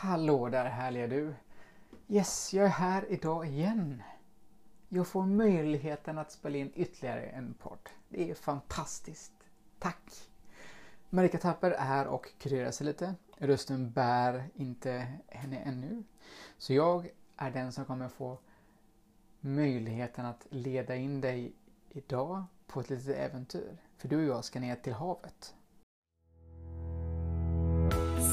Hallå där härliga du! Yes, jag är här idag igen. Jag får möjligheten att spela in ytterligare en podd. Det är fantastiskt. Tack! Marika Tapper är och kurerar sig lite. Rösten bär inte henne ännu. Så jag är den som kommer få möjligheten att leda in dig idag på ett litet äventyr. För du och jag ska ner till havet.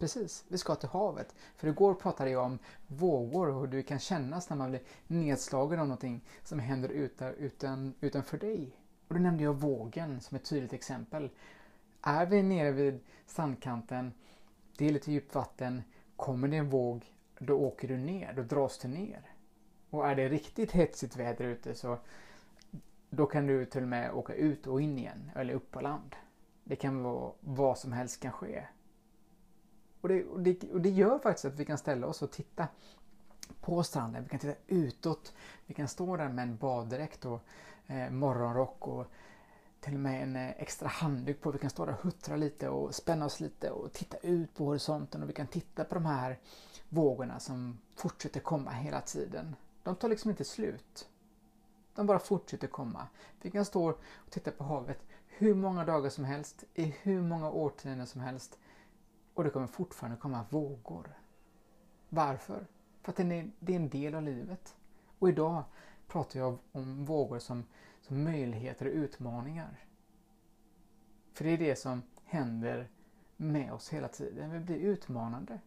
Precis, vi ska till havet. För igår pratade jag om vågor och hur du kan kännas när man blir nedslagen av någonting som händer utan, utan, utanför dig. Och då nämnde jag vågen som ett tydligt exempel. Är vi nere vid sandkanten, det är lite djupt vatten, kommer det en våg, då åker du ner, då dras du ner. Och är det riktigt hetsigt väder ute så då kan du till och med åka ut och in igen, eller upp på land. Det kan vara vad som helst kan ske. Och det, och, det, och det gör faktiskt att vi kan ställa oss och titta på stranden. Vi kan titta utåt. Vi kan stå där med en baddräkt och eh, morgonrock och till och med en eh, extra handduk på. Vi kan stå där och huttra lite och spänna oss lite och titta ut på horisonten och vi kan titta på de här vågorna som fortsätter komma hela tiden. De tar liksom inte slut. De bara fortsätter komma. Vi kan stå och titta på havet hur många dagar som helst, i hur många årtionden som helst och det kommer fortfarande komma vågor. Varför? För att det är, det är en del av livet. Och idag pratar jag om vågor som, som möjligheter och utmaningar. För det är det som händer med oss hela tiden. Vi blir utmanande.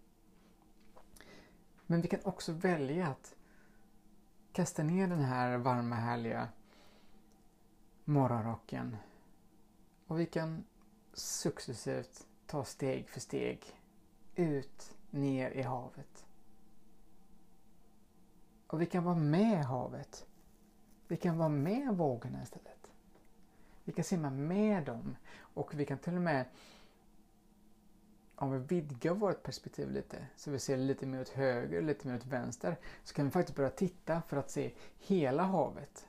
Men vi kan också välja att kasta ner den här varma härliga morgonrocken och vi kan successivt ta steg för steg ut, ner i havet. Och vi kan vara med havet. Vi kan vara med vågorna istället. Vi kan simma med dem och vi kan till och med om vi vidgar vårt perspektiv lite, så vi ser lite mer åt höger, lite mer åt vänster, så kan vi faktiskt börja titta för att se hela havet.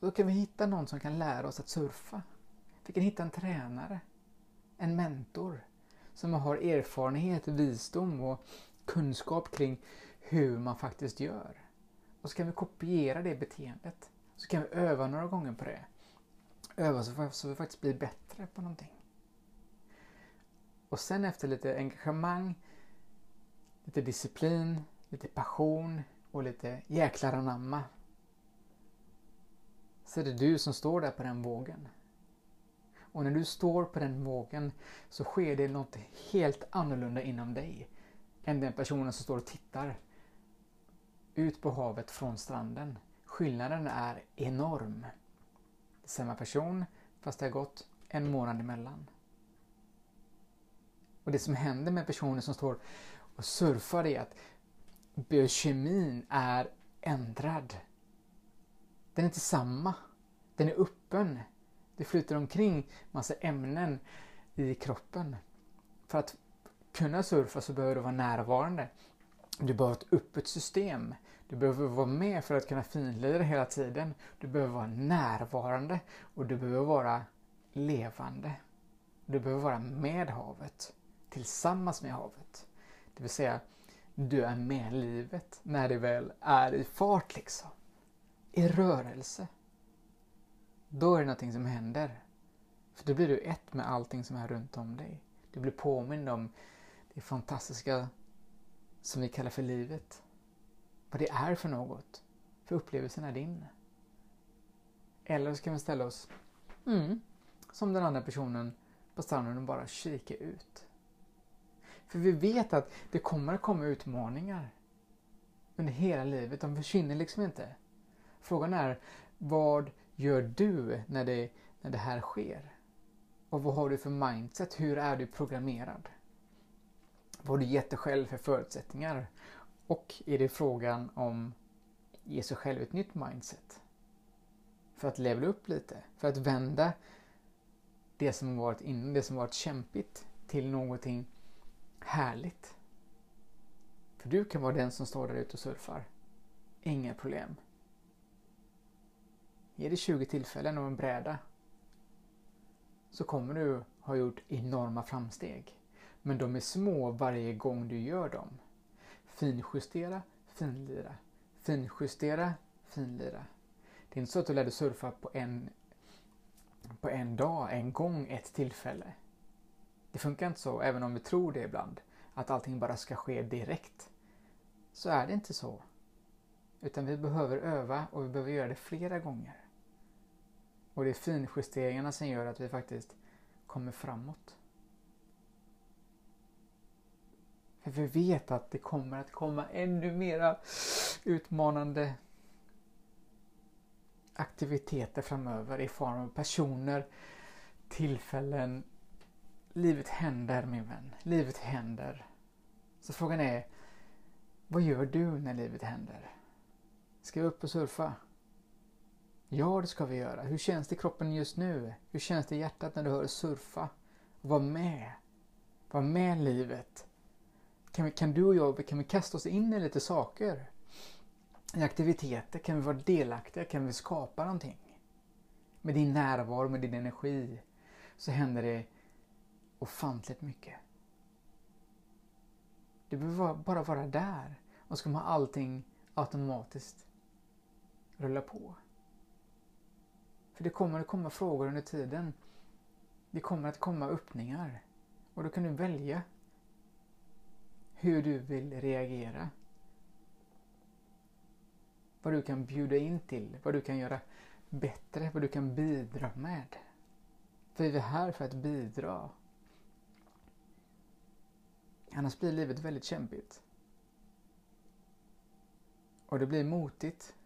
Och då kan vi hitta någon som kan lära oss att surfa. Vi kan hitta en tränare en mentor som har erfarenhet, visdom och kunskap kring hur man faktiskt gör. Och så kan vi kopiera det beteendet. Så kan vi öva några gånger på det. Öva så vi faktiskt blir bättre på någonting. Och sen efter lite engagemang, lite disciplin, lite passion och lite jäklar anamma så är det du som står där på den vågen. Och när du står på den vågen så sker det något helt annorlunda inom dig än den personen som står och tittar ut på havet från stranden. Skillnaden är enorm. Samma person fast det har gått en månad emellan. Och det som händer med personer som står och surfar är att biokemin är ändrad. Den är inte samma. Den är öppen. Det flyter omkring massa ämnen i kroppen. För att kunna surfa så behöver du vara närvarande. Du behöver ett öppet system. Du behöver vara med för att kunna finlira hela tiden. Du behöver vara närvarande och du behöver vara levande. Du behöver vara med havet, tillsammans med havet. Det vill säga, du är med livet när det väl är i fart liksom. I rörelse då är det någonting som händer. För då blir du ett med allting som är runt om dig. Du blir påmind om det fantastiska som vi kallar för livet. Vad det är för något. För upplevelsen är din. Eller så kan vi ställa oss mm, som den andra personen på stranden och bara kika ut. För vi vet att det kommer att komma utmaningar under hela livet. De försvinner liksom inte. Frågan är vad gör du när det, när det här sker? Och vad har du för mindset? Hur är du programmerad? Vad har du gett dig själv för förutsättningar? Och är det frågan om ge sig själv ett nytt mindset? För att levla upp lite, för att vända det som varit innan, det som varit kämpigt till någonting härligt. För du kan vara den som står där ute och surfar. Inga problem. Ge det 20 tillfällen och en bräda så kommer du ha gjort enorma framsteg. Men de är små varje gång du gör dem. Finjustera, finlira. Finjustera, finlira. Det är inte så att du lär dig surfa på en, på en dag, en gång, ett tillfälle. Det funkar inte så, även om vi tror det ibland. Att allting bara ska ske direkt. Så är det inte så. Utan vi behöver öva och vi behöver göra det flera gånger. Och det är finjusteringarna som gör att vi faktiskt kommer framåt. För vi vet att det kommer att komma ännu mera utmanande aktiviteter framöver i form av personer, tillfällen. Livet händer min vän. Livet händer. Så frågan är, vad gör du när livet händer? Ska vi upp och surfa? Ja, det ska vi göra. Hur känns det i kroppen just nu? Hur känns det i hjärtat när du hör surfa? Var med. Var med livet. Kan, vi, kan du och jag kan vi kasta oss in i lite saker? I aktiviteter? Kan vi vara delaktiga? Kan vi skapa någonting? Med din närvaro, med din energi så händer det ofantligt mycket. Du behöver bara vara där och så kommer allting automatiskt rulla på. För det kommer att komma frågor under tiden. Det kommer att komma öppningar. Och då kan du välja hur du vill reagera. Vad du kan bjuda in till, vad du kan göra bättre, vad du kan bidra med. För vi är här för att bidra. Annars blir livet väldigt kämpigt. Och det blir motigt.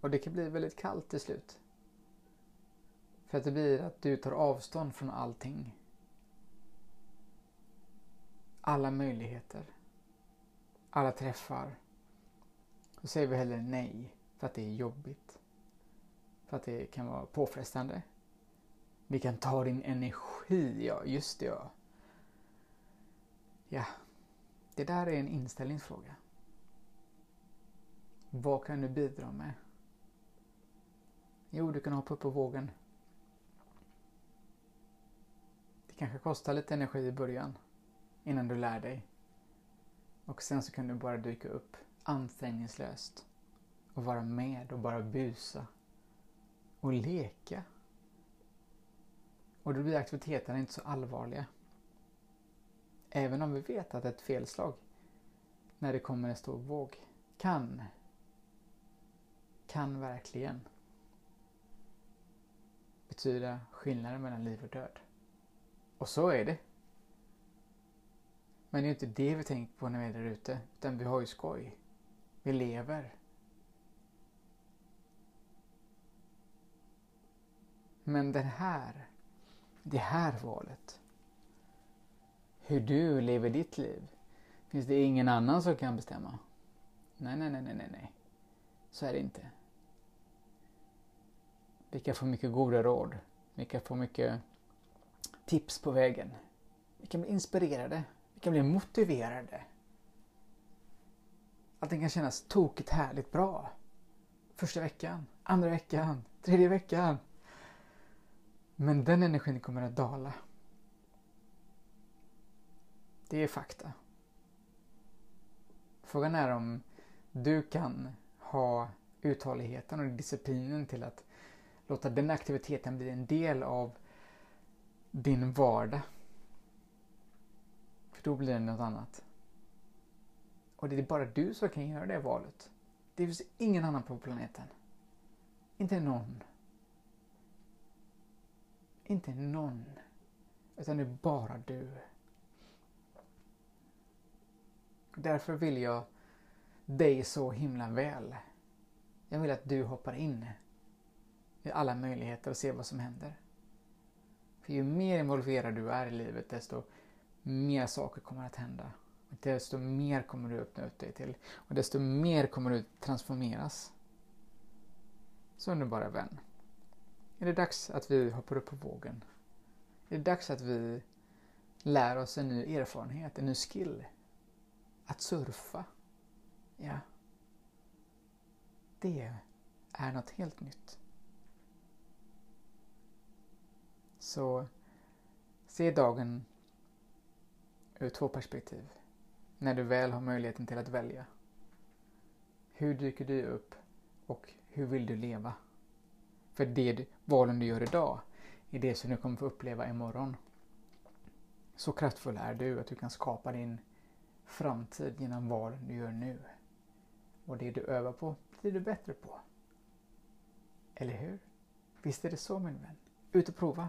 Och det kan bli väldigt kallt till slut. För att det blir att du tar avstånd från allting. Alla möjligheter. Alla träffar. Då säger vi hellre nej för att det är jobbigt. För att det kan vara påfrestande. Vi kan ta din energi, ja just det ja. Ja, det där är en inställningsfråga. Vad kan du bidra med? Jo, du kan hoppa upp på vågen. Kanske kostar lite energi i början innan du lär dig. Och sen så kan du bara dyka upp ansträngningslöst och vara med och bara busa och leka. Och då blir aktiviteterna inte så allvarliga. Även om vi vet att ett felslag när det kommer en stor våg kan, kan verkligen betyda skillnaden mellan liv och död. Och så är det. Men det är inte det vi tänker på när vi är där ute. Utan vi har ju skoj. Vi lever. Men det här, det här valet. Hur du lever ditt liv. Finns det ingen annan som kan bestämma? Nej, nej, nej, nej, nej, nej. Så är det inte. Vi kan få mycket goda råd. Vi kan få mycket tips på vägen. Vi kan bli inspirerade. Vi kan bli motiverade. Allting kan kännas tokigt härligt bra. Första veckan, andra veckan, tredje veckan. Men den energin kommer att dala. Det är fakta. Frågan är om du kan ha uthålligheten och disciplinen till att låta den aktiviteten bli en del av din vardag. För då blir det något annat. Och det är bara du som kan göra det valet. Det finns ingen annan på planeten. Inte någon. Inte någon. Utan det är bara du. Därför vill jag dig så himla väl. Jag vill att du hoppar in i alla möjligheter och ser vad som händer. För ju mer involverad du är i livet desto mer saker kommer att hända. desto mer kommer du öppna upp dig till och desto mer kommer du transformeras. Så underbara vän. Är det dags att vi hoppar upp på vågen? Är det dags att vi lär oss en ny erfarenhet, en ny skill? Att surfa? Ja. Det är något helt nytt. Så se dagen ur två perspektiv. När du väl har möjligheten till att välja. Hur dyker du upp och hur vill du leva? För det valen du gör idag är det som du kommer få uppleva imorgon. Så kraftfull är du att du kan skapa din framtid genom valen du gör nu. Och det du övar på blir du bättre på. Eller hur? Visst är det så min vän? Ut och prova,